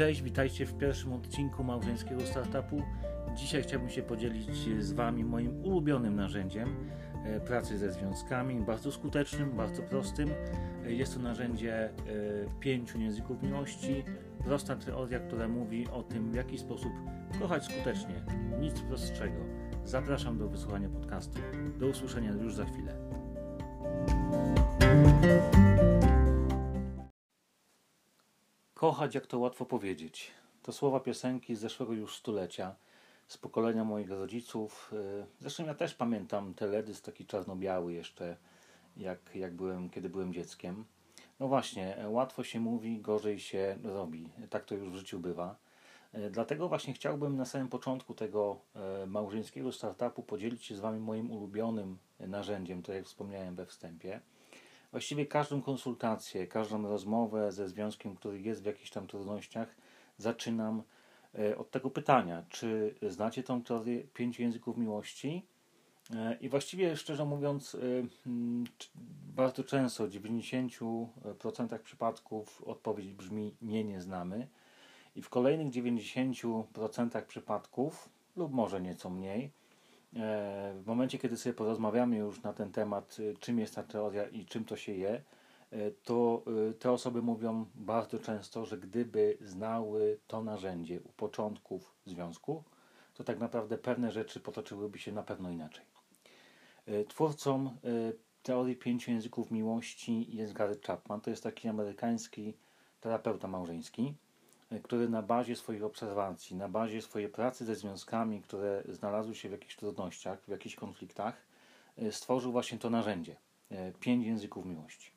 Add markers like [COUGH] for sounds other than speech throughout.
Cześć, witajcie w pierwszym odcinku małżeńskiego startupu. Dzisiaj chciałbym się podzielić z Wami moim ulubionym narzędziem e, pracy ze związkami, bardzo skutecznym, bardzo prostym. E, jest to narzędzie e, pięciu języków miłości, prosta teoria, która mówi o tym, w jaki sposób kochać skutecznie. Nic prostszego. Zapraszam do wysłuchania podcastu. Do usłyszenia już za chwilę. Kochać, jak to łatwo powiedzieć. To słowa piosenki z zeszłego już stulecia, z pokolenia moich rodziców. Y, zresztą ja też pamiętam teledysk taki czarno-biały jeszcze, jak, jak byłem, kiedy byłem dzieckiem. No właśnie, łatwo się mówi, gorzej się robi. Tak to już w życiu bywa. Y, dlatego właśnie chciałbym na samym początku tego małżeńskiego startupu podzielić się z Wami moim ulubionym narzędziem, tak jak wspomniałem we wstępie. Właściwie każdą konsultację, każdą rozmowę ze związkiem, który jest w jakichś tam trudnościach, zaczynam e, od tego pytania, czy znacie tą teorię pięciu języków miłości? E, I właściwie, szczerze mówiąc, e, mm, bardzo często, w 90% przypadków odpowiedź brzmi nie, nie znamy. I w kolejnych 90% przypadków, lub może nieco mniej, w momencie, kiedy sobie porozmawiamy już na ten temat, e, czym jest ta teoria i czym to się je, e, to te osoby mówią bardzo często, że gdyby znały to narzędzie u początków związku, to tak naprawdę pewne rzeczy potoczyłyby się na pewno inaczej. Twórcą teorii pięciu języków miłości jest Gary Chapman. To jest taki amerykański terapeuta małżeński który na bazie swoich obserwacji, na bazie swojej pracy ze związkami, które znalazły się w jakichś trudnościach, w jakichś konfliktach, e, stworzył właśnie to narzędzie e, pięć języków miłości.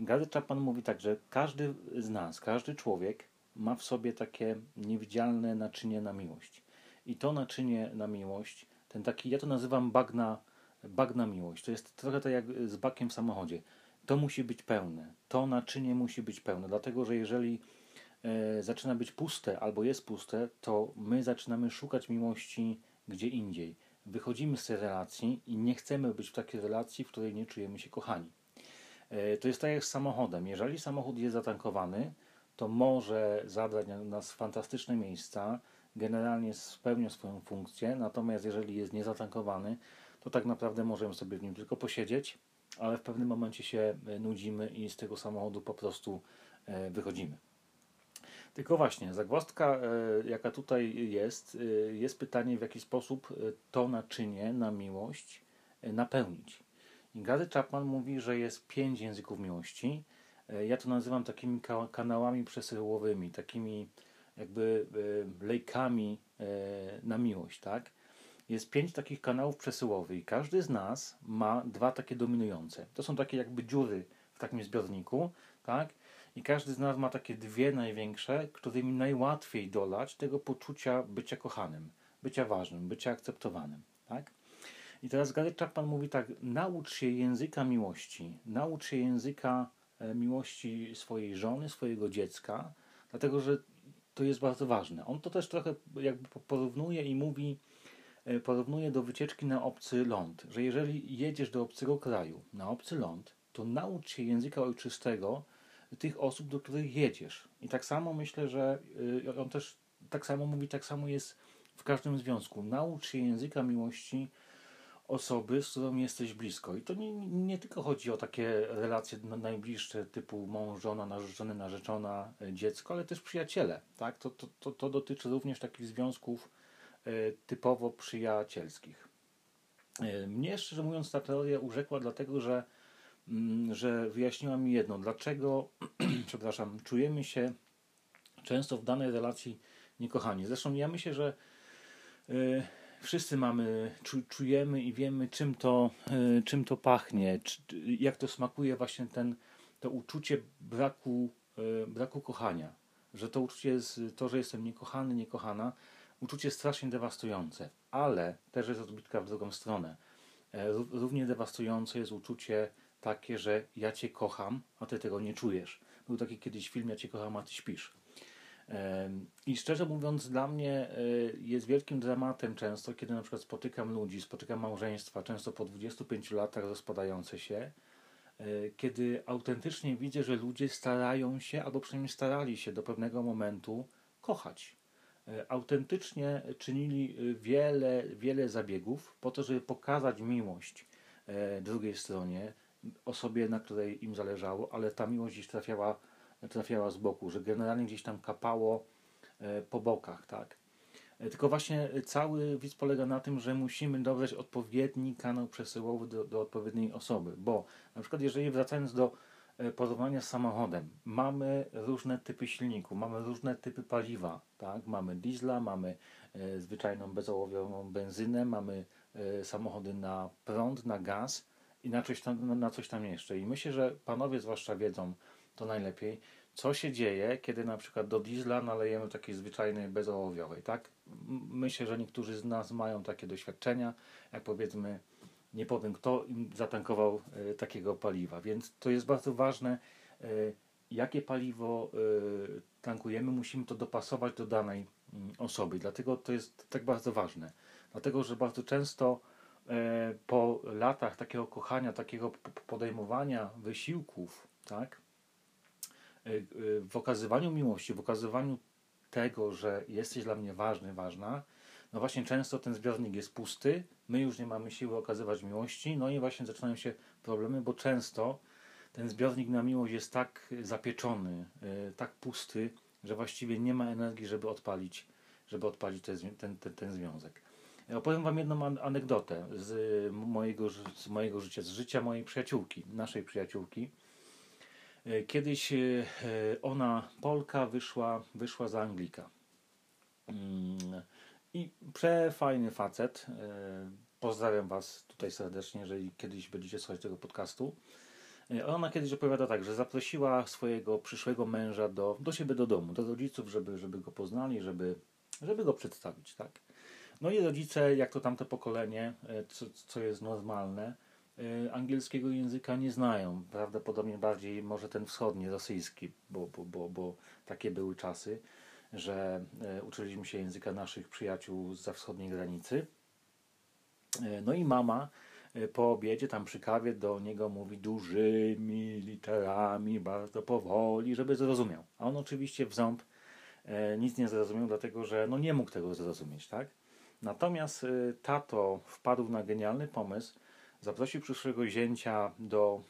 I Gary Chapman mówi tak, że każdy z nas, każdy człowiek ma w sobie takie niewidzialne naczynie na miłość. I to naczynie na miłość, ten taki, ja to nazywam bagna, bagna miłość. To jest trochę tak jak z bakiem w samochodzie. To musi być pełne. To naczynie musi być pełne, dlatego że jeżeli zaczyna być puste albo jest puste, to my zaczynamy szukać miłości gdzie indziej. Wychodzimy z tej relacji i nie chcemy być w takiej relacji, w której nie czujemy się kochani. E, to jest tak jak z samochodem. Jeżeli samochód jest zatankowany, to może zabrać nas fantastyczne miejsca, generalnie spełnia swoją funkcję, natomiast jeżeli jest niezatankowany, to tak naprawdę możemy sobie w nim tylko posiedzieć, ale w pewnym momencie się nudzimy i z tego samochodu po prostu e, wychodzimy. Tylko właśnie, zagwozdka, e, jaka tutaj jest, e, jest pytanie, w jaki sposób e, to naczynie na miłość napełnić. I Gary Chapman mówi, że jest pięć języków miłości. Ja to nazywam takimi kanałami przesyłowymi, takimi jakby lejkami na miłość, tak? Jest pięć takich kanałów przesyłowych i każdy z nas ma dwa takie dominujące. To są takie jakby dziury w takim zbiorniku, tak? I każdy z nas ma takie dwie największe, którymi najłatwiej dolać tego poczucia bycia kochanym, bycia ważnym, bycia akceptowanym. Tak? I teraz Gary Chapman mówi tak, naucz się języka miłości, naucz się języka e, miłości swojej żony, swojego dziecka, dlatego że to jest bardzo ważne. On to też trochę jakby porównuje i mówi, e, porównuje do wycieczki na obcy ląd, że jeżeli jedziesz do obcego kraju, na obcy ląd, to naucz się języka ojczystego, tych osób, do których jedziesz. I tak samo myślę, że y, on też tak samo mówi, tak samo jest w każdym związku. Naucz się języka miłości osoby, z którą jesteś blisko. I to nie, nie tylko chodzi o takie relacje najbliższe, typu mąż, żona, narzeczony, narzeczona, y, dziecko, ale też przyjaciele. Tak? To, to, to, to dotyczy również takich związków y, typowo przyjacielskich. Mnie, szczerze mówiąc, ta teoria urzekła, dlatego że że wyjaśniła mi jedno, dlaczego, [CLEARS THROAT] przepraszam, czujemy się często w danej relacji niekochani. Zresztą ja myślę, że y, wszyscy mamy, czu, czujemy i wiemy, czym to, y, czym to pachnie, jak to smakuje właśnie ten, to uczucie braku, y, braku kochania. Że to uczucie jest, to, że jestem niekochany, niekochana, uczucie strasznie dewastujące, ale też jest odbitka w drugą stronę. E, równie dewastujące jest uczucie takie, że ja cię kocham, a ty tego nie czujesz. Był taki kiedyś film, ja cię kocham, a ty śpisz. I szczerze mówiąc, dla mnie e, jest wielkim dramatem często, kiedy na przykład spotykam ludzi, spotykam małżeństwa, często po 25 latach rozpadające się, e, kiedy autentycznie widzę, że ludzie starają się, albo przynajmniej starali się do pewnego momentu kochać. E, autentycznie czynili wiele, wiele zabiegów po to, żeby pokazać miłość drugiej stronie, osobie, na której im zależało, ale ta miłość gdzieś trafiała, trafiała z boku, że generalnie gdzieś tam kapało po bokach, tak. Tylko właśnie cały widz polega na tym, że musimy dobrać odpowiedni kanał przesyłowy do, do odpowiedniej osoby, bo na przykład jeżeli wracając do E, porównania z samochodem. Mamy różne typy silników, mamy różne typy paliwa. Tak? Mamy diesla, mamy e, zwyczajną bezołowiową benzynę, mamy e, samochody na prąd, na gaz i na coś, tam, na coś tam jeszcze. I myślę, że panowie zwłaszcza wiedzą to najlepiej, co się dzieje, kiedy na przykład do diesla nalejemy takiej zwyczajnej bezołowiowej. Tak? Myślę, że niektórzy z nas mają takie doświadczenia, jak powiedzmy nie powiem kto im zatankował e, takiego paliwa. Więc to jest bardzo ważne, e, jakie paliwo e, tankujemy, musimy to dopasować do danej mm, osoby. Dlatego to jest tak bardzo ważne. Dlatego, że bardzo często po latach takiego kochania, takiego podejmowania wysiłków, tak, w okazywaniu miłości, w okazywaniu tego, że jesteś dla mnie ważny, ważna, no właśnie często ten zbiornik jest pusty, my już nie mamy siły okazywać miłości, no i właśnie zaczynają się problemy, bo często ten zbiornik na miłość jest tak zapieczony, tak pusty, że właściwie nie ma energii, żeby odpalić, żeby odpalić ten, ten, ten, ten związek. Opowiem Wam jedną anegdotę z mojego, z mojego życia, z życia mojej przyjaciółki, naszej przyjaciółki. E, kiedyś e, ona, Polka, wyszła, wyszła za Anglika. Mm, i przefajny facet. E, pozdrawiam Was tutaj serdecznie, jeżeli kiedyś będziecie słuchać tego podcastu. Ona kiedyś opowiada tak, że zaprosiła swojego przyszłego męża do, do siebie do domu, do rodziców, żeby, żeby go poznali, żeby, żeby go przedstawić. Tak? No i rodzice, jak to tamte pokolenie, e, co, co jest normalne, angielskiego języka nie znają. Prawdopodobnie bardziej może ten wschodni, rosyjski, bo, bo, bo, bo takie były czasy że e, uczyliśmy się języka naszych przyjaciół za wschodniej granicy. E, no i mama e, po obiedzie, tam przy kawie, do niego mówi dużymi literami, bardzo powoli, żeby zrozumiał. A on oczywiście w ząb nic nie zrozumiał, dlatego że no nie mógł tego zrozumieć, tak? Natomiast tato wpadł na genialny pomysł, zaprosił przyszłego zięcia do,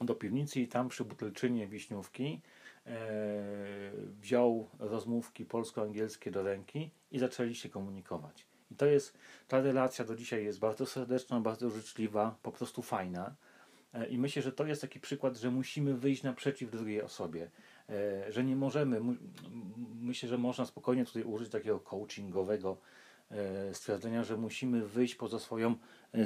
do piwnicy i tam przy butelczynie wiśniówki E, wziął rozmówki polsko-angielskie do ręki i zaczęli się komunikować. I to jest, ta relacja do dzisiaj jest bardzo serdeczna, bardzo życzliwa, po prostu fajna. E, I myślę, że to jest taki przykład, że musimy wyjść naprzeciw drugiej osobie, e, że nie możemy, myślę, że można spokojnie tutaj użyć takiego coachingowego stwierdzenia, że musimy wyjść poza swoją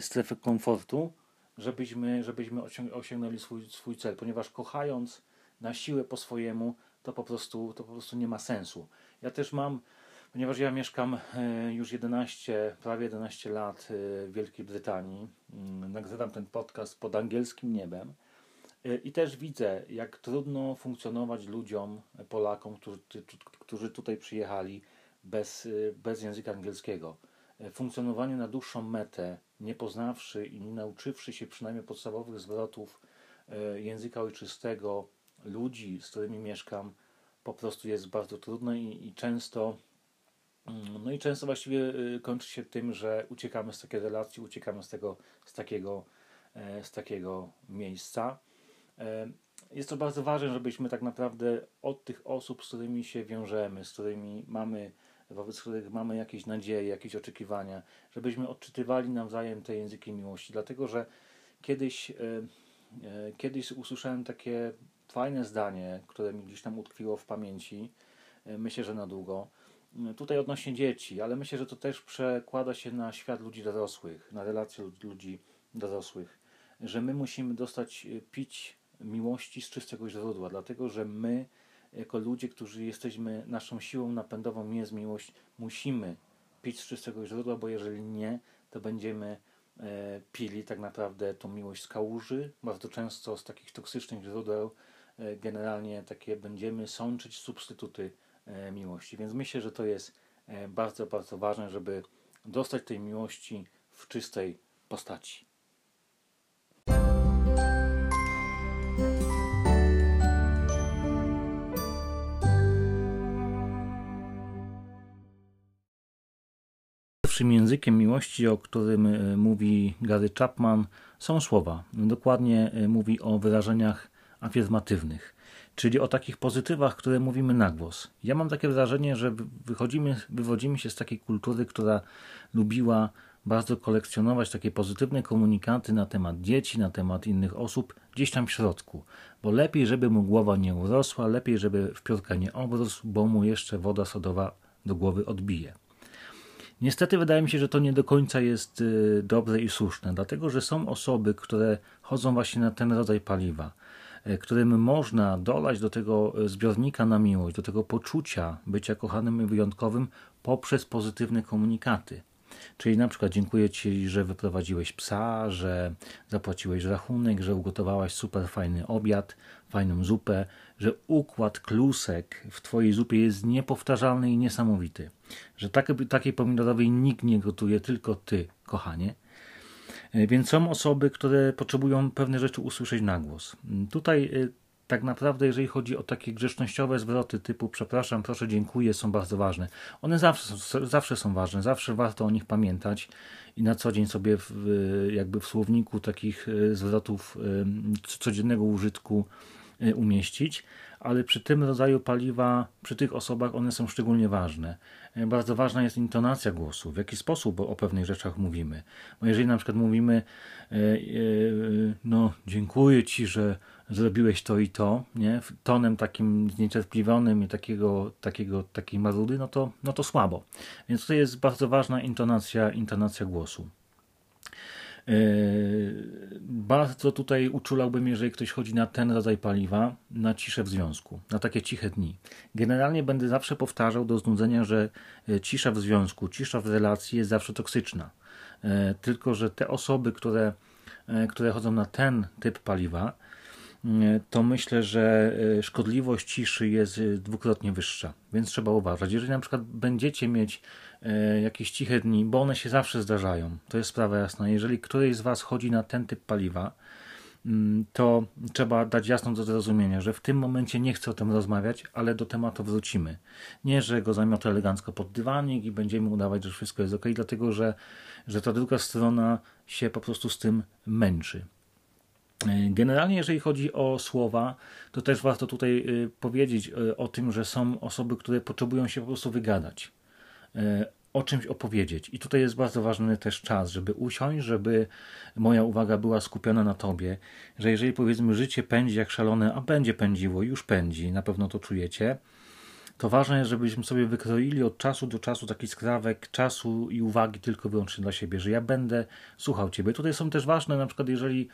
strefę komfortu, żebyśmy, żebyśmy osiągnęli swój, swój cel, ponieważ kochając na siłę po swojemu, to po prostu, to po prostu nie ma sensu. Ja też mam, ponieważ ja mieszkam e, już 11, prawie 11 lat e, w Wielkiej Brytanii, mm, nagrywam ten podcast pod angielskim niebem e, i też widzę, jak trudno funkcjonować ludziom, Polakom, którzy, którzy tutaj przyjechali bez, bez języka angielskiego. Funkcjonowanie na dłuższą metę, nie poznawszy i nie nauczywszy się przynajmniej podstawowych zwrotów języka ojczystego, ludzi, z którymi mieszkam, po prostu jest bardzo trudne i, i często mm, no i często właściwie y, kończy się tym, że uciekamy z takiej relacji, uciekamy z tego, z takiego, e, z takiego miejsca. E, jest to bardzo ważne, żebyśmy tak naprawdę od tych osób, z którymi się wiążemy, z którymi mamy, wobec których mamy jakieś nadzieje, jakieś oczekiwania, żebyśmy odczytywali nawzajem te języki miłości. Dlatego, że kiedyś, e, kiedyś usłyszałem takie fajne zdanie, które mi gdzieś tam utkwiło w pamięci. E, myślę, że na długo. E, tutaj odnośnie dzieci, ale myślę, że to też przekłada się na świat ludzi dorosłych, na relacje ludzi dorosłych, że my musimy dostać e, pić miłości z czystego źródła, dlatego że my, jako ludzie, którzy jesteśmy, naszą siłą napędową jest miłość, musimy pić z czystego źródła, bo jeżeli nie, to będziemy pili tak naprawdę tą miłość z kałuży, bardzo często z takich toksycznych źródeł, E, generalnie takie będziemy sączyć substytuty e, miłości. Więc myślę, że to jest e, bardzo, bardzo ważne, żeby dostać tej miłości w czystej postaci. Pierwszym językiem miłości, o którym e, mówi Gary Chapman, są słowa. Dokładnie e, mówi o wyrażeniach afirmatywnych, czyli o takich pozytywach, które mówimy na głos. Ja mam takie wrażenie, że wychodzimy, wywodzimy się z takiej kultury, która lubiła bardzo kolekcjonować takie pozytywne komunikaty na temat dzieci, na temat innych osób, gdzieś tam w środku. Bo lepiej, żeby mu głowa nie urosła, lepiej, żeby w piórka nie obrósł, bo mu jeszcze woda sodowa do głowy odbije. Niestety wydaje mi się, że to nie do końca jest y, dobre i słuszne, dlatego że są osoby, które chodzą właśnie na ten rodzaj paliwa, y, którym można dolać do tego zbiornika na miłość, do tego poczucia bycia kochanym i wyjątkowym poprzez pozytywne komunikaty. Czyli na przykład dziękuję Ci, że wyprowadziłeś psa, że zapłaciłeś rachunek, że ugotowałaś super fajny obiad, fajną zupę, że układ klusek w Twojej zupie jest niepowtarzalny i niesamowity. Że takie, takiej pomidorowej nikt nie gotuje, tylko Ty, kochanie. E, więc są osoby, które potrzebują pewne rzeczy usłyszeć na głos. Tutaj e, tak naprawdę, jeżeli chodzi o takie grzecznościowe zwroty typu przepraszam, proszę, dziękuję, są bardzo ważne. One zawsze, zawsze są ważne, zawsze warto o nich pamiętać i na co dzień sobie w, jakby w słowniku takich e, zwrotów codziennego użytku umieścić, ale przy tym rodzaju paliwa, przy tych osobach one są szczególnie ważne. E, bardzo ważna jest intonacja głosu, w jaki sposób o pewnych rzeczach mówimy. Bo jeżeli na przykład mówimy, no dziękuję Ci, że zrobiłeś to i to, nie? tonem takim zniecierpliwionym i takiego, takiego, takiej marudy, no to, no to słabo. Więc tutaj jest bardzo ważna intonacja, intonacja głosu. Yy, bardzo tutaj uczulałbym, jeżeli ktoś chodzi na ten rodzaj paliwa, na ciszę w związku, na takie ciche dni. Generalnie będę zawsze powtarzał do znudzenia, że e, cisza w związku, cisza w relacji jest zawsze toksyczna. E, tylko, że te osoby, które, e, które chodzą na ten typ paliwa, to myślę, że e, szkodliwość ciszy jest e, dwukrotnie wyższa, więc trzeba uważać. Jeżeli na przykład będziecie mieć e, jakieś ciche dni, bo one się zawsze zdarzają, to jest sprawa jasna. Jeżeli któryś z Was chodzi na ten typ paliwa, mm, to trzeba dać jasno do zrozumienia, że w tym momencie nie chcę o tym rozmawiać, ale do tematu wrócimy. Nie, że go zamiotę elegancko pod dywanik i będziemy udawać, że wszystko jest ok, dlatego że, że ta druga strona się po prostu z tym męczy. Generalnie, jeżeli chodzi o słowa, to też warto tutaj e, powiedzieć e, o tym, że są osoby, które potrzebują się po prostu wygadać, o czymś opowiedzieć. I tutaj jest bardzo ważny też czas, żeby usiąść, żeby moja uwaga była skupiona na tobie, że jeżeli powiedzmy życie pędzi jak szalone, a będzie pędziło, już pędzi, na pewno to czujecie, to ważne jest, żebyśmy sobie wykroili od czasu do czasu taki skrawek czasu i uwagi tylko wyłącznie dla siebie, że ja będę słuchał ciebie. Tutaj są też ważne, na przykład jeżeli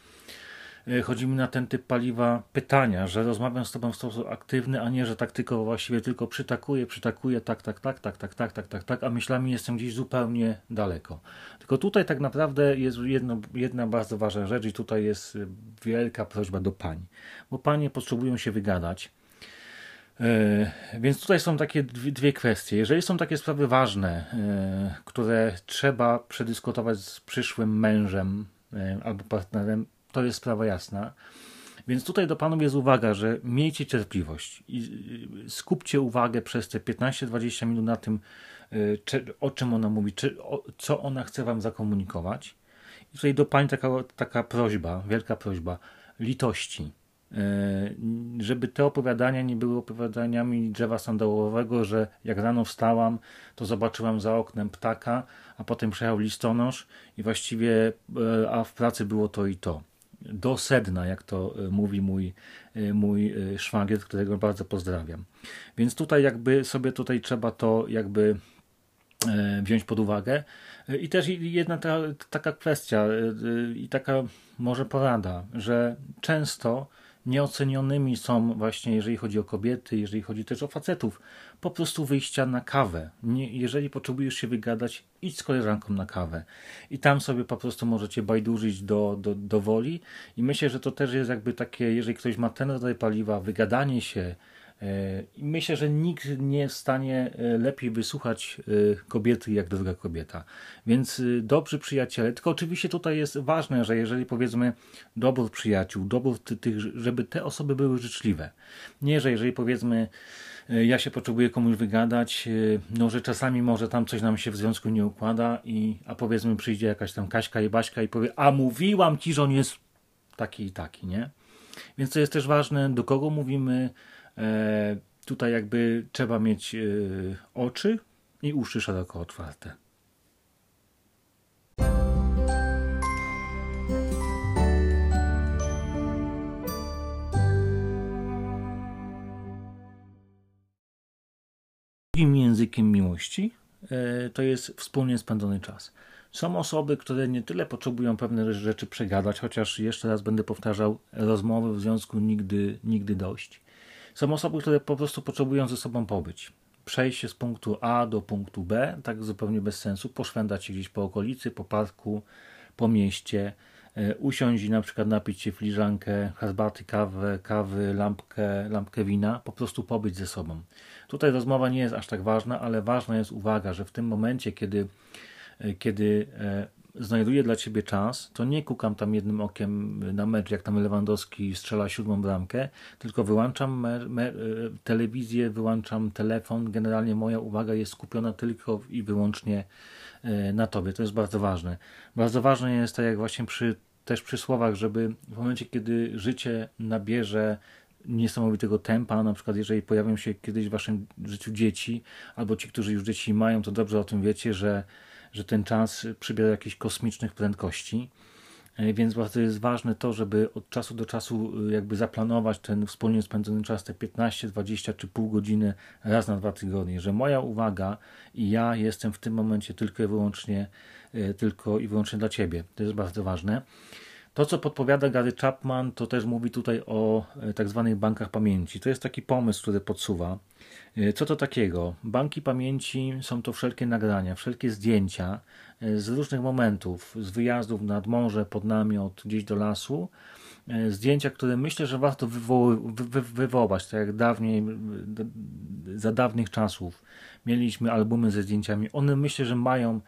chodzi mi na ten typ paliwa pytania, że rozmawiam z tobą w sposób aktywny, a nie, że tak tylko właściwie tylko przytakuję, przytakuję, tak, tak, tak, tak, tak, tak, tak, tak, tak, a myślami jestem gdzieś zupełnie daleko. Tylko tutaj tak naprawdę jest jedno, jedna bardzo ważna rzecz i tutaj jest wielka prośba do pań, bo panie potrzebują się wygadać. Yy, więc tutaj są takie dwie, kwestie. Jeżeli są takie sprawy ważne, yy, które trzeba przedyskutować z przyszłym mężem albo partnerem, to jest sprawa jasna. Więc tutaj do panów jest uwaga, że miejcie cierpliwość i skupcie uwagę przez te 15-20 minut na tym, y, o czym ona mówi, co ona chce wam zakomunikować. I tutaj do pań taka, taka prośba, wielka prośba, litości. Y, żeby te opowiadania nie były opowiadaniami drzewa sandałowego, że jak rano wstałam, to zobaczyłam za oknem ptaka, a potem przejechał listonosz i właściwie, y, a w pracy było to i to do sedna, jak to e, mówi mój, e, mój e, szwagier, którego bardzo pozdrawiam. Więc tutaj jakby sobie tutaj trzeba to jakby wziąć pod uwagę. I też jedna ta, taka kwestia i taka może porada, że często nieocenionymi są właśnie, jeżeli chodzi o kobiety, jeżeli chodzi też o facetów, po prostu wyjścia na kawę. Nie, jeżeli potrzebujesz się wygadać, idź z koleżanką na kawę. I tam sobie po prostu możecie bajdurzyć do, do, do woli. I myślę, że to też jest jakby takie, jeżeli ktoś ma ten rodzaj paliwa, wygadanie się, Myślę, że nikt nie jest w stanie lepiej wysłuchać kobiety jak druga kobieta. Więc dobrzy przyjaciele, tylko oczywiście tutaj jest ważne, że jeżeli powiedzmy dobór przyjaciół, dobór tych, żeby te osoby były życzliwe. Nie, że jeżeli powiedzmy ja się potrzebuję komuś wygadać, no że czasami może tam coś nam się w związku nie układa, i, a powiedzmy przyjdzie jakaś tam Kaśka i Baśka i powie, a mówiłam ci, że on jest taki i taki, nie? Więc to jest też ważne, do kogo mówimy. E, tutaj jakby trzeba mieć e, oczy i uszy szeroko otwarte. Drugim językiem miłości e, to jest wspólnie spędzony czas. Są osoby, które nie tyle potrzebują pewne rzeczy przegadać, chociaż jeszcze raz będę powtarzał, rozmowy w związku nigdy, nigdy dość. Są osoby, które po prostu potrzebują ze sobą pobyć. Przejść się z punktu A do punktu B, tak zupełnie bez sensu, poszwędać się gdzieś po okolicy, po parku, po mieście, usiąść i na przykład napić się filiżankę herbaty, kawę, kawy, lampkę, lampkę wina, po prostu pobyć ze sobą. Tutaj rozmowa nie jest aż tak ważna, ale ważna jest uwaga, że w tym momencie, kiedy E, kiedy e, znajduję dla ciebie czas, to nie kukam tam jednym okiem na mecz, jak tam Lewandowski strzela siódmą bramkę, tylko wyłączam e, telewizję, wyłączam telefon. Generalnie moja uwaga jest skupiona tylko i wyłącznie na tobie. To jest bardzo ważne. Bardzo ważne jest, tak jak właśnie przy, też przy słowach, żeby w momencie, kiedy życie nabierze niesamowitego tempa, na przykład jeżeli pojawią się kiedyś w waszym życiu dzieci, albo ci, którzy już dzieci mają, to dobrze o tym wiecie, że że ten czas przybiera jakichś kosmicznych prędkości. E, więc bardzo jest ważne to, żeby od czasu do czasu e, jakby zaplanować ten wspólnie spędzony czas, te 15, 20 czy pół godziny raz na dwa tygodnie, że moja uwaga i ja jestem w tym momencie tylko i wyłącznie, e, tylko i wyłącznie dla Ciebie. To jest bardzo ważne. To, co podpowiada Gary Chapman, to też mówi tutaj o tak zwanych bankach pamięci. To jest taki pomysł, który podsuwa. E, co to takiego? Banki pamięci są to wszelkie nagrania, wszelkie zdjęcia e, z różnych momentów, z wyjazdów nad morze, pod namiot, gdzieś do lasu. E, zdjęcia, które myślę, że warto wy- wywołać, tak jak dawniej, za dawnych czasów mieliśmy albumy ze zdjęciami. One myślę, że mają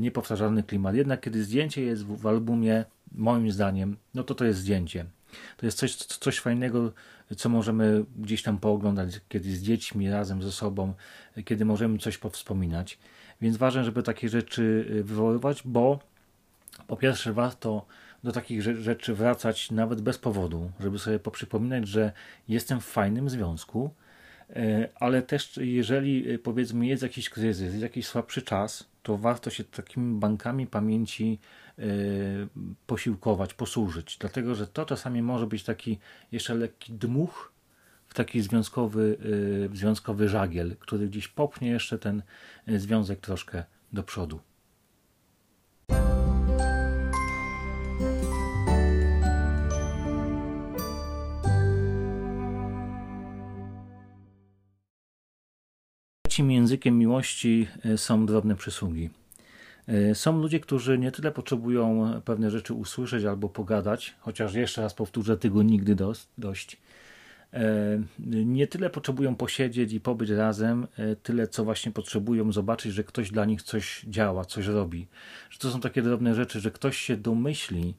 niepowtarzalny klimat. Jednak kiedy zdjęcie jest w, w albumie, moim zdaniem, no to to jest zdjęcie. To jest coś, coś fajnego, co możemy gdzieś tam pooglądać, kiedy z dziećmi razem ze sobą, kiedy możemy coś powspominać. Więc ważne, żeby takie rzeczy y, wywoływać, bo po pierwsze warto do takich rzeczy wracać nawet bez powodu, żeby sobie poprzypominać, że jestem w fajnym związku, ale też jeżeli y, powiedzmy jest jakiś kryzys, jest jakiś słabszy czas, to warto się takimi bankami pamięci Y, posiłkować, posłużyć. Dlatego, że to czasami może być taki jeszcze lekki dmuch w taki związkowy, związkowy żagiel, który gdzieś popchnie jeszcze ten związek troszkę do przodu. Trzecim językiem miłości są drobne przysługi. E, są ludzie, którzy nie tyle potrzebują pewne rzeczy usłyszeć albo pogadać, chociaż jeszcze raz powtórzę, tego nigdy dość. E, nie tyle potrzebują posiedzieć i pobyć razem, e, tyle co właśnie potrzebują zobaczyć, że ktoś dla nich coś działa, coś robi. Że to są takie drobne rzeczy, że ktoś się domyśli,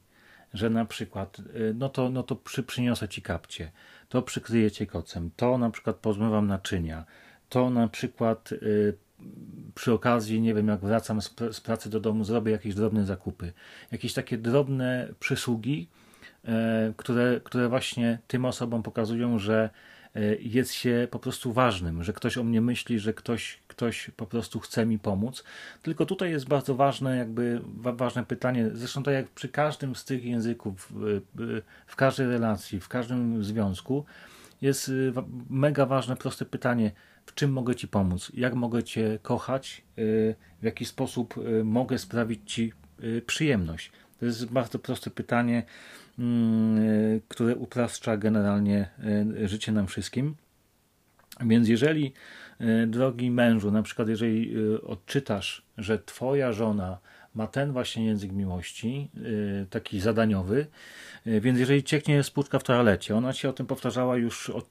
że na przykład, no to, no to przy, przyniosę ci kapcie, to przykryję cię kocem, to na przykład pozmywam naczynia, to na przykład przy okazji, nie wiem, jak wracam z, z pracy do domu, zrobię jakieś drobne zakupy, jakieś takie drobne przysługi, e, które, które właśnie tym osobom pokazują, że e, jest się po prostu ważnym, że ktoś o mnie myśli, że ktoś, ktoś po prostu chce mi pomóc. Tylko tutaj jest bardzo ważne, jakby ważne pytanie, zresztą tak jak przy każdym z tych języków, w każdej relacji, w każdym związku, jest mega ważne, proste pytanie, w czym mogę Ci pomóc, jak mogę Cię kochać, y, w jaki sposób y, mogę sprawić Ci y, przyjemność. To jest bardzo proste pytanie, mm, które upraszcza generalnie życie nam wszystkim. Więc jeżeli, drogi mężu, na przykład jeżeli odczytasz, że Twoja żona ma ten właśnie język miłości, taki zadaniowy, więc jeżeli cieknie spłuczka w toalecie, ona Ci o tym powtarzała już od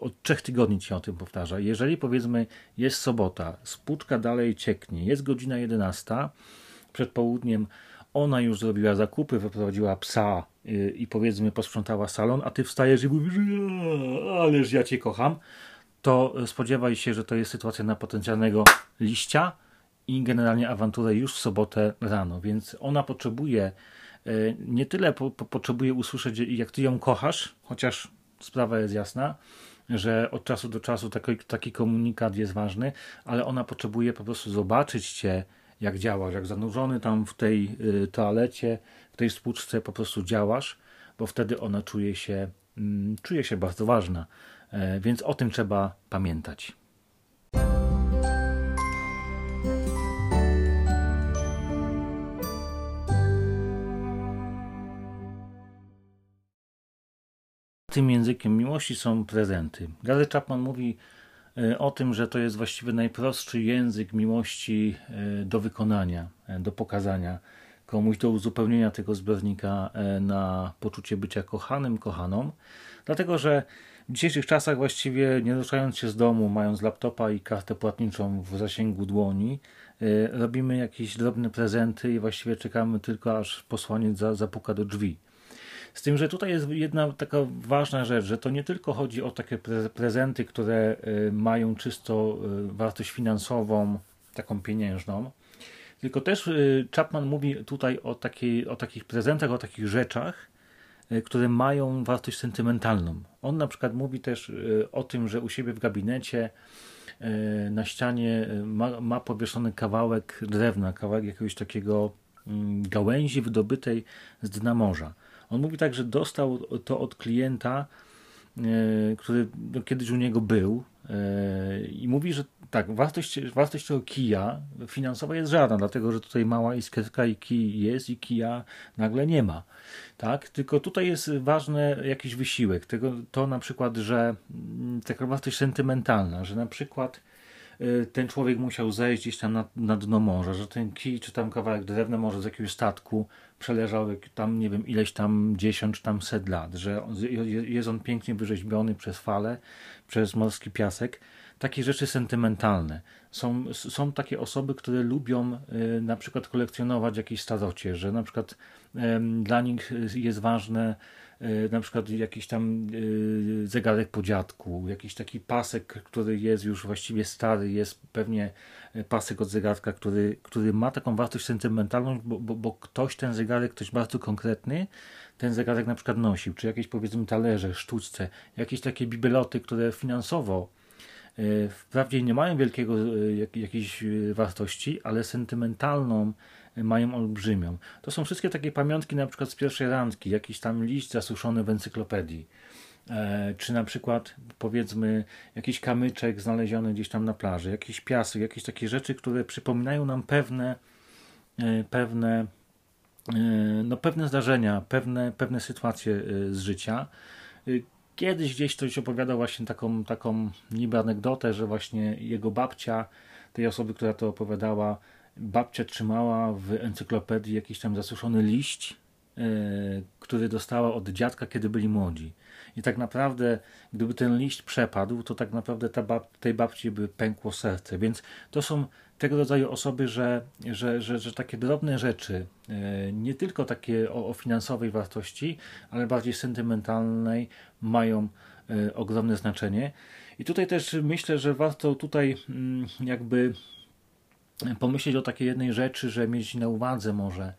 od trzech tygodni ci o tym powtarza. Jeżeli powiedzmy jest sobota, spłuczka dalej cieknie, jest godzina 11, przed południem ona już zrobiła zakupy, wyprowadziła psa y, i powiedzmy posprzątała salon, a ty wstajesz i mówisz, ależ ja cię kocham, to spodziewaj się, że to jest sytuacja na potencjalnego liścia i generalnie awanturę już w sobotę rano, więc ona potrzebuje y, nie tyle po, po, potrzebuje usłyszeć, jak ty ją kochasz, chociaż sprawa jest jasna, że od czasu do czasu taki, taki komunikat jest ważny, ale ona potrzebuje po prostu zobaczyć cię, jak działasz, jak zanurzony tam w tej y, toalecie, w tej spłuczce po prostu działasz, bo wtedy ona czuje się, mm, czuje się bardzo ważna. E, więc o tym trzeba pamiętać. Tym językiem miłości są prezenty. Gary Chapman mówi e, o tym, że to jest właściwie najprostszy język miłości e, do wykonania, e, do pokazania komuś, do uzupełnienia tego zbiornika na poczucie bycia kochanym, kochaną. Dlatego, że w dzisiejszych czasach właściwie nie ruszając się z domu, mając laptopa i kartę płatniczą w zasięgu dłoni, robimy jakieś drobne prezenty i właściwie czekamy tylko aż posłaniec zapuka do drzwi. Z tym, że tutaj jest jedna taka ważna rzecz, że to nie tylko chodzi o takie prezenty, które y, mają czysto y, wartość finansową, taką pieniężną, tylko też y, Chapman mówi tutaj o, takiej, o takich prezentach, o takich rzeczach, które mają wartość sentymentalną. On na przykład mówi też o tym, że u siebie w gabinecie na ścianie ma, ma powieszony kawałek drewna, kawałek jakiegoś takiego mm, gałęzi wydobytej z dna morza. On mówi tak, że dostał to od klienta, e, który no, kiedyś u niego był e, i mówi, że tak, wartość, wartość tego kija finansowa jest żadna, dlatego że tutaj mała iskierka i kij jest i kija nagle nie ma. Tak? Tylko tutaj jest ważny jakiś wysiłek. Tego, to na przykład, że mm, taka wartość sentymentalna, że na przykład ten człowiek musiał zejść gdzieś tam na, na dno morza, że ten kij czy tam kawałek drewna może z jakiegoś statku przeleżał tam, nie wiem, ileś tam dziesiąt czy tam set lat, że jest on pięknie wyrzeźbiony przez fale, przez morski piasek. Takie rzeczy sentymentalne. Są, są takie osoby, które lubią y, na przykład kolekcjonować jakieś starocie, że na przykład y, dla nich jest ważne na przykład jakiś tam e, zegarek po dziadku, jakiś taki pasek, który jest już właściwie stary, jest pewnie e, pasek od zegarka, który, który ma taką wartość sentymentalną, bo, bo, bo ktoś ten zegarek, ktoś bardzo konkretny, ten zegarek na przykład nosił, czy jakieś powiedzmy talerze, sztuczce, jakieś takie bibeloty, które finansowo wprawdzie nie mają wielkiego jakiejś wartości, ale sentymentalną mają olbrzymią. To są wszystkie takie pamiątki na przykład z pierwszej randki, jakiś tam liść zasuszony w encyklopedii. E, czy na przykład powiedzmy jakiś kamyczek znaleziony gdzieś tam na plaży, jakiś piasek, jakieś takie rzeczy, które przypominają nam pewne e, pewne e, no, pewne zdarzenia, pewne, pewne sytuacje z życia. Kiedyś gdzieś ktoś opowiadał właśnie taką, taką niby anegdotę, że właśnie jego babcia, tej osoby, która to opowiadała, babcia trzymała w encyklopedii jakiś tam zasuszony liść, yy, który dostała od dziadka, kiedy byli młodzi. I tak naprawdę, gdyby ten liść przepadł, to tak naprawdę ta bab tej babci by pękło serce. Więc to są tego rodzaju osoby, że, że, że, że takie drobne rzeczy, yy, nie tylko takie o, o, finansowej wartości, ale bardziej sentymentalnej, mają yy, ogromne znaczenie. I tutaj też myślę, że warto tutaj mm, jakby pomyśleć o takiej jednej rzeczy, że mieć na uwadze może,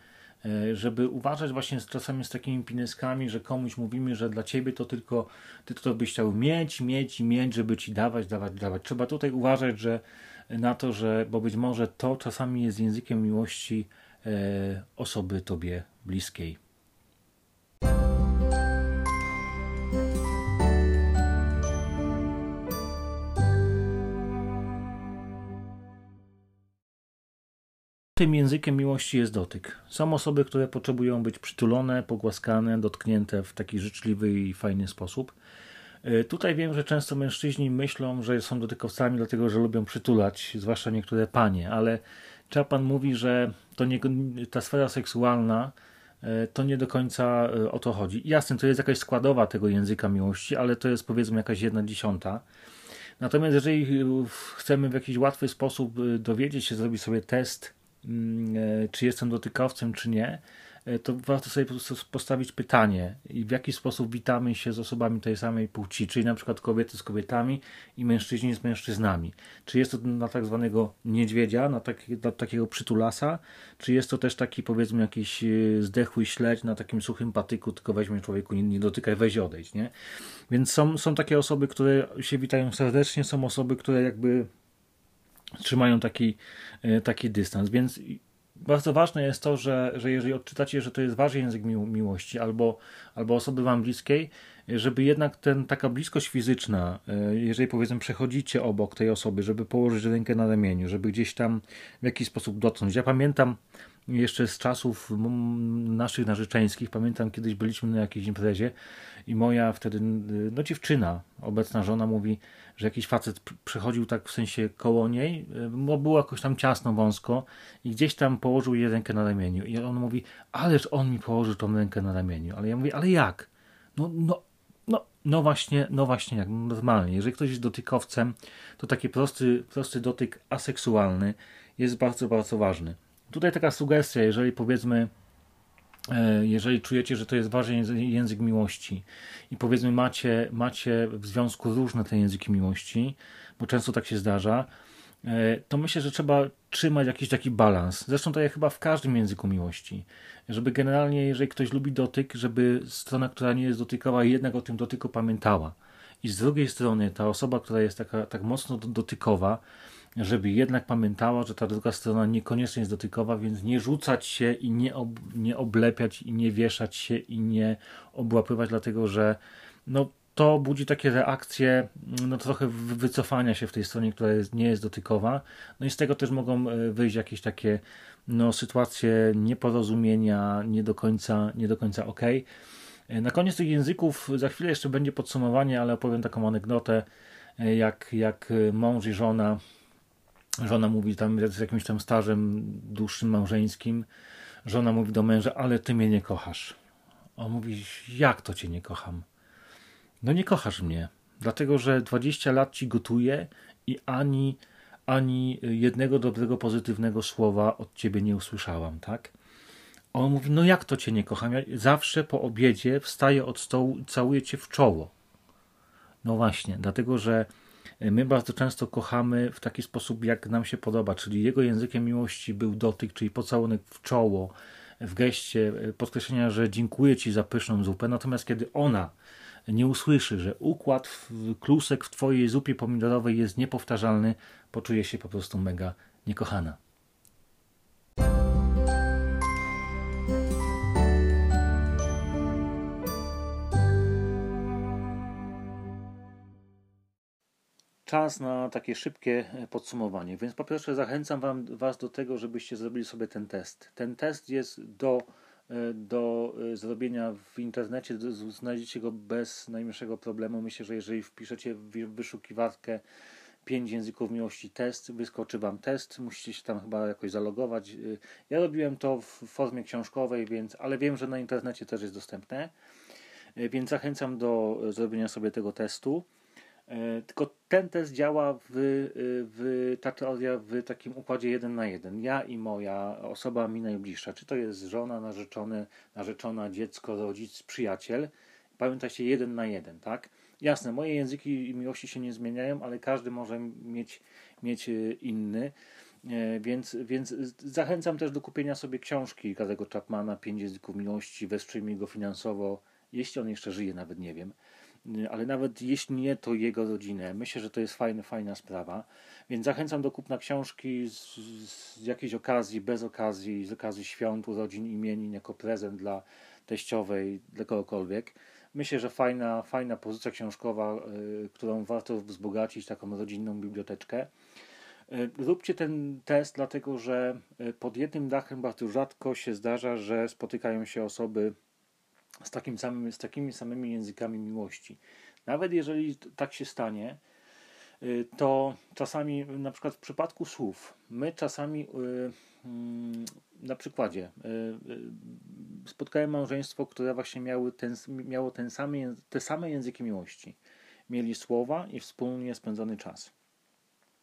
e, żeby uważać właśnie czasami z takimi pineskami, że komuś mówimy, że dla ciebie to tylko ty to byś chciał mieć, mieć i mieć, żeby ci dawać, dawać, dawać. Trzeba tutaj uważać, że na to, że, bo być może to czasami jest językiem miłości e, osoby tobie bliskiej. Tym językiem miłości jest dotyk. Są osoby, które potrzebują być przytulone, pogłaskane, dotknięte w taki życzliwy i fajny sposób. E, tutaj wiem, że często mężczyźni myślą, że są dotykowcami, dlatego że lubią przytulać, zwłaszcza niektóre panie, ale Chapman mówi, że to nie, ta sfera seksualna to nie do końca o to chodzi. Jasne, to jest jakaś składowa tego języka miłości, ale to jest powiedzmy jakaś jedna dziesiąta. Natomiast jeżeli chcemy w jakiś łatwy sposób dowiedzieć się, zrobić sobie test, mm, czy jestem dotykowcem, czy nie, E, to warto sobie postawić pytanie, w jaki sposób witamy się z osobami tej samej płci, czyli na przykład kobiety z kobietami i mężczyźni z mężczyznami. Czy jest to na tak zwanego niedźwiedzia, na, taki, na takiego przytulasa, czy jest to też taki powiedzmy jakiś e, zdechły śledź na takim suchym patyku, tylko weźmie człowieku, nie, nie dotykaj, weź odejdź, nie? Więc są, są takie osoby, które się witają serdecznie, są osoby, które jakby trzymają taki, e, taki dystans, więc bardzo ważne jest to, że, że jeżeli odczytacie, że to jest wasz język miłości albo, albo osoby wam bliskiej, żeby jednak ten, taka bliskość fizyczna, e, jeżeli powiedzmy przechodzicie obok tej osoby, żeby położyć rękę na ramieniu, żeby gdzieś tam w jakiś sposób dotknąć. Ja pamiętam jeszcze z czasów naszych narzeczeńskich, pamiętam kiedyś byliśmy na jakiejś imprezie i moja wtedy, no dziewczyna, obecna żona mówi, że jakiś facet przechodził tak w sensie koło niej, bo było jakoś tam ciasno, wąsko i gdzieś tam położył jej rękę na ramieniu i on mówi, ależ on mi położył tą rękę na ramieniu, ale ja mówię, ale jak? No, no, no, no właśnie, no właśnie jak, normalnie. Jeżeli ktoś jest dotykowcem, to taki prosty, prosty dotyk aseksualny jest bardzo, bardzo ważny. Tutaj taka sugestia, jeżeli powiedzmy E, jeżeli czujecie, że to jest ważny język miłości i powiedzmy macie, macie w związku różne te języki miłości, bo często tak się zdarza, e, to myślę, że trzeba trzymać jakiś taki balans. Zresztą to ja chyba w każdym języku miłości. Żeby generalnie, jeżeli ktoś lubi dotyk, żeby strona, która nie jest dotykowa, jednak o tym dotyku pamiętała. I z drugiej strony ta osoba, która jest taka tak mocno dotykowa, żeby jednak pamiętała, że ta druga strona niekoniecznie jest dotykowa, więc nie rzucać się i nie, ob, nie oblepiać i nie wieszać się i nie obłapywać, dlatego że no, to budzi takie reakcje, no trochę wycofania się w tej stronie, która jest, nie jest dotykowa. No i z tego też mogą e, wyjść jakieś takie no, sytuacje nieporozumienia, nie do końca, nie do końca ok. E, na koniec tych języków, za chwilę jeszcze będzie podsumowanie, ale opowiem taką anegdotę, e, jak, jak mąż i żona Żona mówi tam z jakimś tam stażem dłuższym małżeńskim. Żona mówi do męża, ale ty mnie nie kochasz. On mówi, jak to cię nie kocham? No nie kochasz mnie, dlatego że 20 lat ci gotuję i ani, ani jednego dobrego, pozytywnego słowa od ciebie nie usłyszałam, tak? On mówi, no jak to cię nie kocham? Ja zawsze po obiedzie wstaję od stołu i całuję cię w czoło. No właśnie, dlatego że my bardzo często kochamy w taki sposób, jak nam się podoba, czyli jego językiem miłości był dotyk, czyli pocałunek w czoło, w geście e, podkreślenia, że dziękuję Ci za pyszną zupę, natomiast kiedy ona nie usłyszy, że układ klusek w Twojej zupie pomidorowej jest niepowtarzalny, poczuje się po prostu mega niekochana. Czas na takie szybkie e, podsumowanie. Więc po pierwsze zachęcam wam, Was do tego, żebyście zrobili sobie ten test. Ten test jest do, e, do e, zrobienia w internecie, znajdziecie go bez najmniejszego problemu. Myślę, że jeżeli wpiszecie w wyszukiwarkę 5 języków miłości test, wyskoczy Wam test, musicie się tam chyba jakoś zalogować. Ja robiłem to w formie książkowej, więc, ale wiem, że na internecie też jest dostępne, więc zachęcam do zrobienia sobie tego testu. E, tylko ten test działa w, w ta teoria w takim układzie jeden na jeden. Ja i moja osoba mi najbliższa. Czy to jest żona, narzeczony, narzeczona, dziecko, rodzic, przyjaciel. Pamiętajcie jeden na jeden, tak? Jasne, moje języki miłości się nie zmieniają, ale każdy może mieć, mieć e, inny. E, więc, więc zachęcam też do kupienia sobie książki Karego Chapmana, Pięć języków miłości, wesprzyjmy go finansowo, jeśli on jeszcze żyje, nawet nie wiem. Ale nawet jeśli nie, to jego rodzinę. Myślę, że to jest fajna, fajna sprawa. Więc zachęcam do kupna książki z, z jakiejś okazji, bez okazji, z okazji świąt, urodzin, imienin, jako prezent dla teściowej, dla kogokolwiek. Myślę, że fajna, fajna pozycja książkowa, y, którą warto wzbogacić, taką rodzinną biblioteczkę. Y, róbcie ten test, dlatego że y, pod jednym dachem bardzo rzadko się zdarza, że spotykają się osoby z, takim samym, z takimi samymi językami miłości. Nawet jeżeli tak się stanie, y, to czasami, na przykład w przypadku słów, my czasami mm, na przykładzie. Spotkałem małżeństwo, które właśnie miały ten, miało ten same, te same języki miłości. Mieli słowa i wspólnie spędzony czas.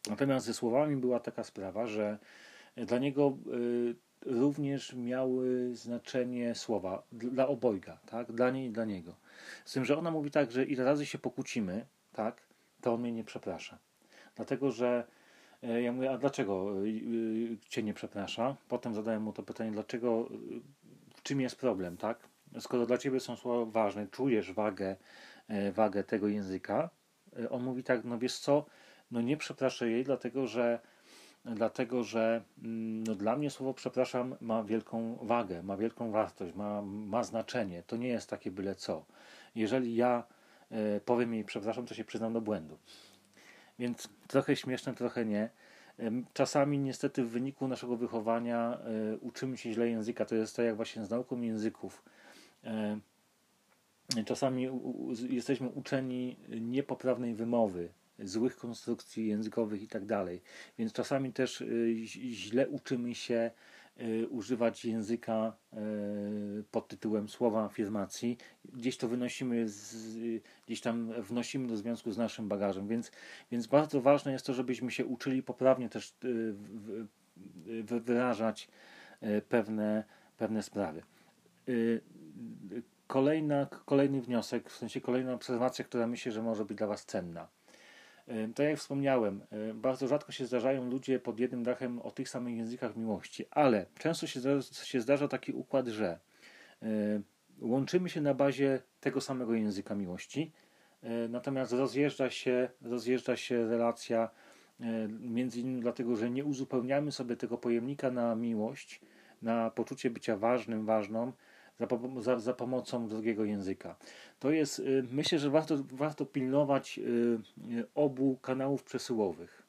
Natomiast ze słowami była taka sprawa, że dla niego również miały znaczenie słowa dla obojga, tak? Dla niej i dla niego. Z tym, że ona mówi tak, że ile razy się pokłócimy, tak? To on mnie nie przeprasza. Dlatego, że e, ja mówię, a dlaczego e, e, cię nie przeprasza? Potem zadałem mu to pytanie, dlaczego, w czym jest problem, tak? Skoro dla ciebie są słowa ważne, czujesz wagę, wagę tego języka, on mówi tak, no wiesz co, no nie przepraszę jej, dlatego że dlatego że mm, no, dla mnie słowo przepraszam ma wielką wagę, ma wielką wartość, ma, ma znaczenie. To nie jest takie byle co. Jeżeli ja e, powiem jej przepraszam, to się przyznam do błędu. Więc trochę śmieszne, trochę nie. Czasami niestety w wyniku naszego wychowania e, uczymy się źle języka. To jest tak jak właśnie z nauką języków. E, czasami jesteśmy uczeni niepoprawnej wymowy, złych konstrukcji językowych i tak dalej. Więc czasami też y, źle uczymy się y, używać języka y, pod tytułem słowa afirmacji. Gdzieś to wynosimy, z, gdzieś tam wnosimy do związku z naszym bagażem, więc, więc bardzo ważne jest to, żebyśmy się uczyli poprawnie też wyrażać pewne, pewne sprawy. Kolejna, kolejny wniosek, w sensie kolejna obserwacja, która myślę, że może być dla Was cenna. Tak jak wspomniałem, bardzo rzadko się zdarzają ludzie pod jednym dachem o tych samych językach miłości, ale często się zdarza, się zdarza taki układ, że łączymy się na bazie tego samego języka miłości, natomiast rozjeżdża się, rozjeżdża się relacja między innymi dlatego, że nie uzupełniamy sobie tego pojemnika na miłość, na poczucie bycia ważnym, ważną, za, za, za, pomocą drugiego języka. To jest, y, myślę, że warto, warto pilnować y, y, obu kanałów przesyłowych,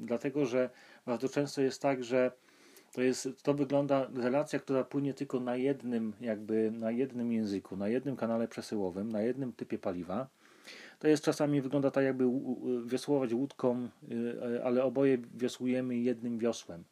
dlatego że bardzo często jest tak, że to, jest, to wygląda relacja, która płynie tylko na jednym, jakby na jednym języku, na jednym kanale przesyłowym, na jednym typie paliwa. To jest czasami wygląda tak, jakby wiosłować łódką, ale oboje wiosłujemy jednym wiosłem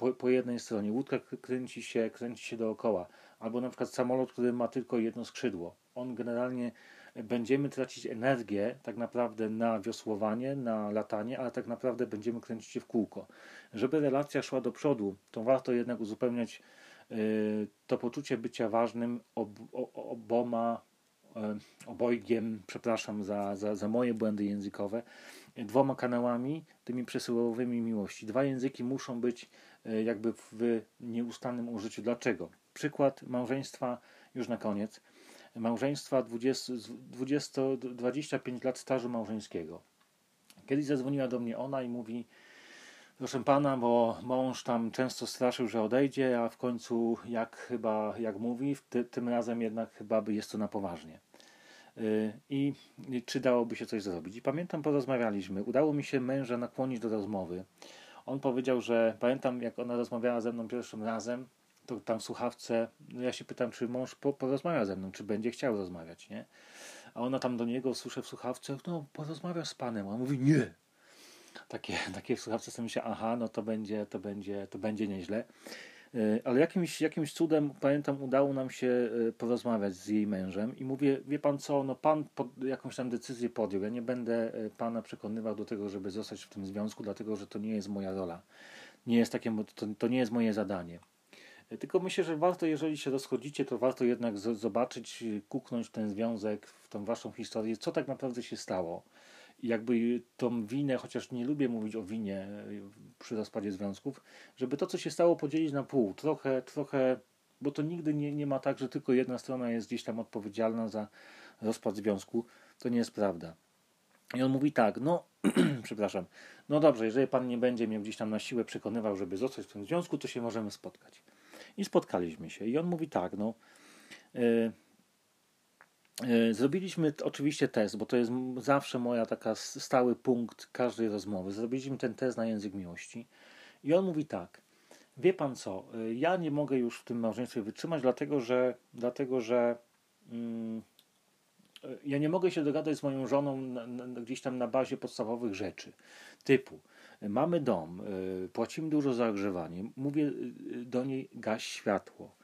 po, po jednej stronie. Łódka kręci się, kręci się dookoła albo na przykład samolot, który ma tylko jedno skrzydło. On generalnie będziemy tracić energię tak naprawdę na wiosłowanie, na latanie, ale tak naprawdę będziemy kręcić się w kółko. Żeby relacja szła do przodu, to warto jednak uzupełniać y, to poczucie bycia ważnym ob, oboma y, obojgiem, przepraszam za, za, za moje błędy językowe, dwoma kanałami, tymi przesyłowymi miłości. Dwa języki muszą być y, jakby w nieustannym użyciu. Dlaczego? Przykład małżeństwa, już na koniec, małżeństwa 20, 20, 25 lat stażu małżeńskiego. Kiedyś zadzwoniła do mnie ona i mówi, proszę pana, bo mąż tam często straszył, że odejdzie, a w końcu jak chyba, jak mówi, ty, tym razem jednak chyba jest to na poważnie. Y, I czy dałoby się coś zrobić? I pamiętam, porozmawialiśmy. Udało mi się męża nakłonić do rozmowy. On powiedział, że pamiętam, jak ona rozmawiała ze mną pierwszym razem, to tam słuchawce, no ja się pytam, czy mąż po, porozmawia ze mną, czy będzie chciał rozmawiać, nie? A ona tam do niego, słyszę w słuchawce, no porozmawiasz z panem. A on mówi, nie. Takie, [LAUGHS] takie w słuchawce sobie myślę, aha, no to będzie, to będzie, to będzie nieźle. E, ale jakimś, jakimś cudem, pamiętam, udało nam się e, porozmawiać z jej mężem i mówię, wie pan co, no pan jakąś tam decyzję podjął. Ja nie będę e, pana przekonywał do tego, żeby zostać w tym związku, dlatego że to nie jest moja rola. Nie jest takie, to, to nie jest moje zadanie. Tylko myślę, że warto, jeżeli się rozchodzicie, to warto jednak zobaczyć, kuknąć ten związek, w tą waszą historię, co tak naprawdę się stało. Jakby tą winę, chociaż nie lubię mówić o winie e, przy rozpadzie związków, żeby to, co się stało, podzielić na pół. Trochę, trochę, bo to nigdy nie, nie ma tak, że tylko jedna strona jest gdzieś tam odpowiedzialna za rozpad związku. To nie jest prawda. I on mówi tak, no, [CLEARS THROAT] przepraszam, no dobrze, jeżeli pan nie będzie mnie gdzieś tam na siłę przekonywał, żeby zostać w tym związku, to się możemy spotkać. I spotkaliśmy się. I on mówi tak, no. Yy, yy, zrobiliśmy oczywiście test, bo to jest zawsze moja taka stały punkt każdej rozmowy. Zrobiliśmy ten test na język miłości. I on mówi tak. Wie pan co, yy, ja nie mogę już w tym małżeństwie wytrzymać, dlatego że, dlatego że mm, ja nie mogę się dogadać z moją żoną na, na, gdzieś tam na bazie podstawowych rzeczy, typu Mamy dom, płacimy dużo za ogrzewanie. Mówię do niej, gaś światło.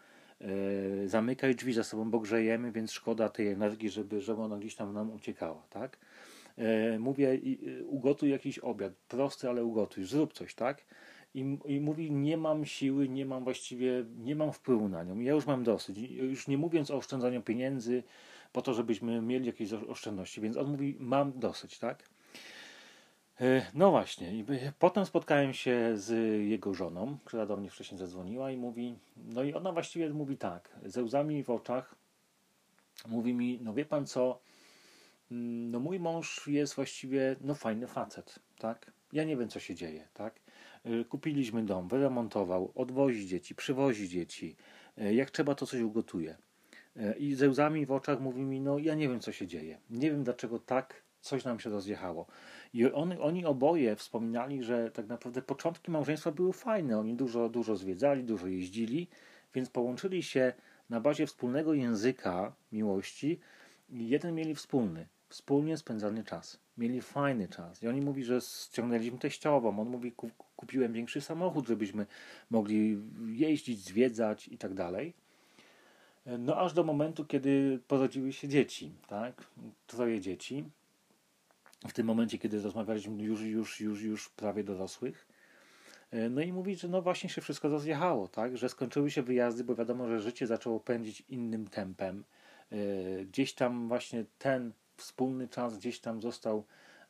Zamykaj drzwi za sobą, bo grzejemy, więc szkoda tej energii, żeby, żeby ona gdzieś tam nam uciekała, tak? Mówię, ugotuj jakiś obiad, prosty, ale ugotuj, zrób coś, tak? i, i mówi, nie mam siły, nie mam właściwie, nie mam wpływu na nią. Ja już mam dosyć. Już nie mówiąc o oszczędzaniu pieniędzy, po to, żebyśmy mieli jakieś oszczędności. Więc on mówi, mam dosyć, tak? E, no właśnie. I potem spotkałem się z jego żoną, która do mnie wcześniej zadzwoniła i mówi, no i ona właściwie mówi tak, ze łzami w oczach, mówi mi, no wie pan co, mm, no mój mąż jest właściwie, no fajny facet, tak? Ja nie wiem, co się dzieje, tak? Y, kupiliśmy dom, wyremontował, odwozi dzieci, przywozi dzieci. Y, jak trzeba, to coś ugotuje. I ze łzami w oczach mówi mi, no ja nie wiem, co się dzieje. Nie wiem, dlaczego tak coś nam się rozjechało. I on, oni oboje wspominali, że tak naprawdę początki małżeństwa były fajne. Oni dużo, dużo zwiedzali, dużo jeździli, więc połączyli się na bazie wspólnego języka miłości i jeden mieli wspólny, wspólnie spędzany czas mieli fajny czas. I oni mówi, że ściągnęliśmy teściową. On mówi, kupiłem większy samochód, żebyśmy mogli jeździć, zwiedzać i tak dalej. No aż do momentu, kiedy porodziły się dzieci, tak? Troje dzieci. W tym momencie, kiedy rozmawialiśmy już, już, już, już prawie dorosłych. No i mówi, że no właśnie się wszystko rozjechało, tak? Że skończyły się wyjazdy, bo wiadomo, że życie zaczęło pędzić innym tempem. Gdzieś tam właśnie ten wspólny czas gdzieś tam został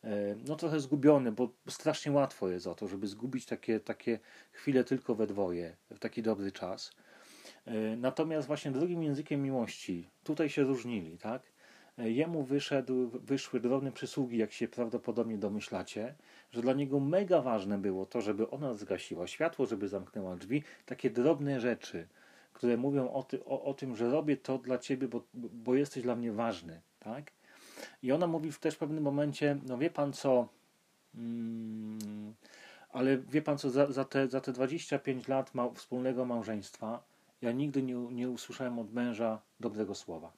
e, no trochę zgubiony, bo strasznie łatwo jest o to, żeby zgubić takie, takie chwile tylko we dwoje, w taki dobry czas. E, natomiast właśnie drugim językiem miłości, tutaj się różnili, tak? Jemu wyszedł, wyszły drobne przysługi, jak się prawdopodobnie domyślacie, że dla niego mega ważne było to, żeby ona zgasiła światło, żeby zamknęła drzwi, takie drobne rzeczy, które mówią o, ty, o, o tym, że robię to dla ciebie, bo, bo jesteś dla mnie ważny, tak? I ona mówi też w pewnym momencie, no wie pan co, mm, ale wie pan co, za, za, te, za te 25 lat ma, wspólnego małżeństwa ja nigdy nie, nie usłyszałem od męża dobrego słowa.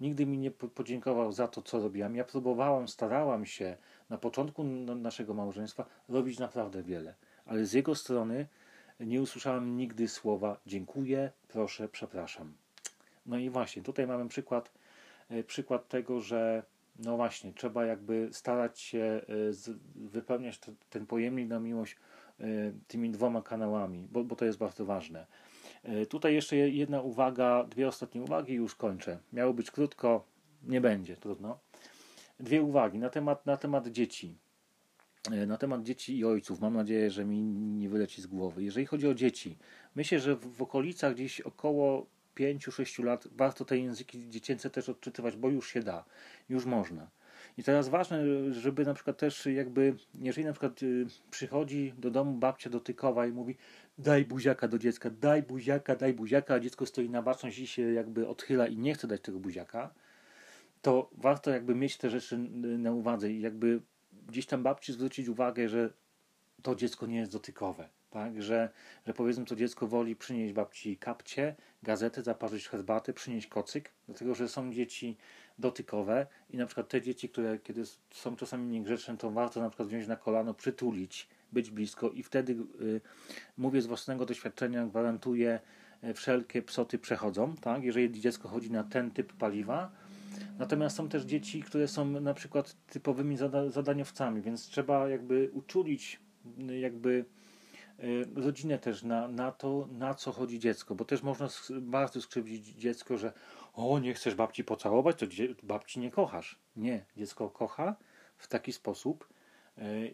Nigdy mi nie podziękował za to, co robiłam. Ja próbowałam, starałam się na początku naszego małżeństwa robić naprawdę wiele, ale z jego strony nie usłyszałam nigdy słowa dziękuję, proszę, przepraszam. No i właśnie, tutaj mamy przykład E, przykład tego, że no właśnie, trzeba jakby starać się e, wypełniać ten pojemnik na miłość e, tymi dwoma kanałami, bo, bo to jest bardzo ważne. Tutaj jeszcze jedna uwaga, dwie ostatnie uwagi i już kończę. Miało być krótko, nie będzie, trudno. Dwie uwagi na temat, na temat dzieci. Na temat dzieci i ojców. Mam nadzieję, że mi nie wyleci z głowy. Jeżeli chodzi o dzieci, myślę, że w, w okolicach gdzieś około 5-6 lat warto te języki dziecięce też odczytywać, bo już się da, już można. I teraz ważne, żeby na przykład też jakby, jeżeli na przykład y, przychodzi do domu babcia dotykowa i mówi daj buziaka do dziecka, daj buziaka, daj buziaka, a dziecko stoi na baczność i się jakby odchyla i nie chce dać tego buziaka, to warto jakby mieć te rzeczy na uwadze i jakby gdzieś tam babci zwrócić uwagę, że to dziecko nie jest dotykowe. Tak, że, że powiedzmy to dziecko woli przynieść babci kapcie, gazetę, zaparzyć herbatę, przynieść kocyk, dlatego że są dzieci dotykowe i na przykład te dzieci, które kiedy są czasami niegrzeczne, to warto na przykład wziąć na kolano, przytulić, być blisko i wtedy y, mówię z własnego doświadczenia, gwarantuję, y, wszelkie psoty przechodzą, tak, jeżeli dziecko chodzi na ten typ paliwa. Natomiast są też dzieci, które są na przykład typowymi zada zadaniowcami, więc trzeba jakby uczulić y, jakby Y, rodzinę też na, na to, na co chodzi dziecko, bo też można bardzo skrzywdzić dziecko, że o, nie chcesz babci pocałować, to babci nie kochasz. Nie, dziecko kocha w taki sposób,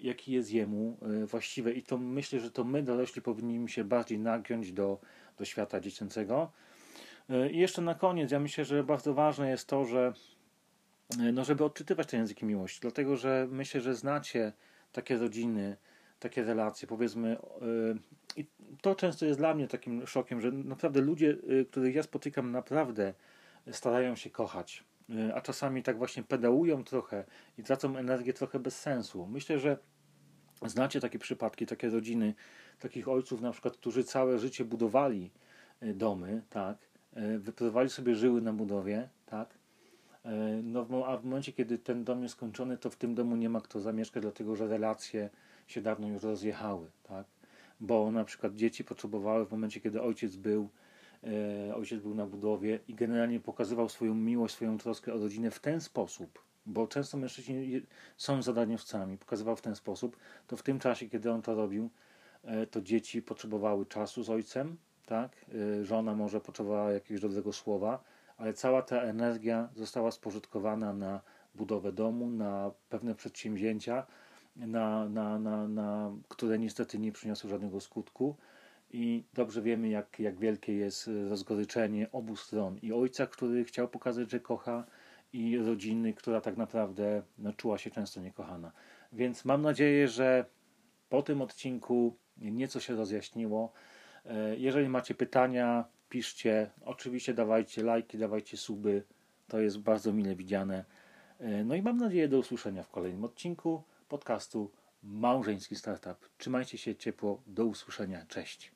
jaki jest jemu y, właściwe. I to myślę, że to my, dorośli, powinniśmy się bardziej nagiąć do, do świata dziecięcego. I jeszcze na koniec, ja myślę, że bardzo ważne jest to, że no, żeby odczytywać te języki miłości, dlatego że myślę, że znacie takie rodziny, takie relacje, powiedzmy. I to często jest dla mnie takim szokiem, że naprawdę ludzie, których ja spotykam, naprawdę starają się kochać, a czasami tak właśnie pedałują trochę i tracą energię trochę bez sensu. Myślę, że znacie takie przypadki, takie rodziny, takich ojców na przykład, którzy całe życie budowali domy, tak, wyprowadzali sobie żyły na budowie, tak, no, a w momencie, kiedy ten dom jest skończony, to w tym domu nie ma kto zamieszkać, dlatego że relacje się dawno już rozjechały, tak? Bo na przykład dzieci potrzebowały w momencie, kiedy ojciec był, e, ojciec był na budowie i generalnie pokazywał swoją miłość, swoją troskę o rodzinę w ten sposób, bo często mężczyźni są zadaniowcami, pokazywał w ten sposób, to w tym czasie, kiedy on to robił, e, to dzieci potrzebowały czasu z ojcem, tak? E, Żona może potrzebowała jakiegoś dobrego słowa, ale cała ta energia została spożytkowana na budowę domu, na pewne przedsięwzięcia, na, na, na, na, które niestety nie przyniosły żadnego skutku. I dobrze wiemy, jak, jak wielkie jest rozgoryczenie obu stron. I ojca, który chciał pokazać, że kocha, i rodziny, która tak naprawdę no, czuła się często niekochana. Więc mam nadzieję, że po tym odcinku nieco się rozjaśniło. E, Jeżeli macie pytania, piszcie. Oczywiście dawajcie lajki, dawajcie suby. To jest bardzo mile widziane. E, No i mam nadzieję do usłyszenia w kolejnym odcinku podcastu Małżeński Startup. Trzymajcie się ciepło. Do usłyszenia. Cześć.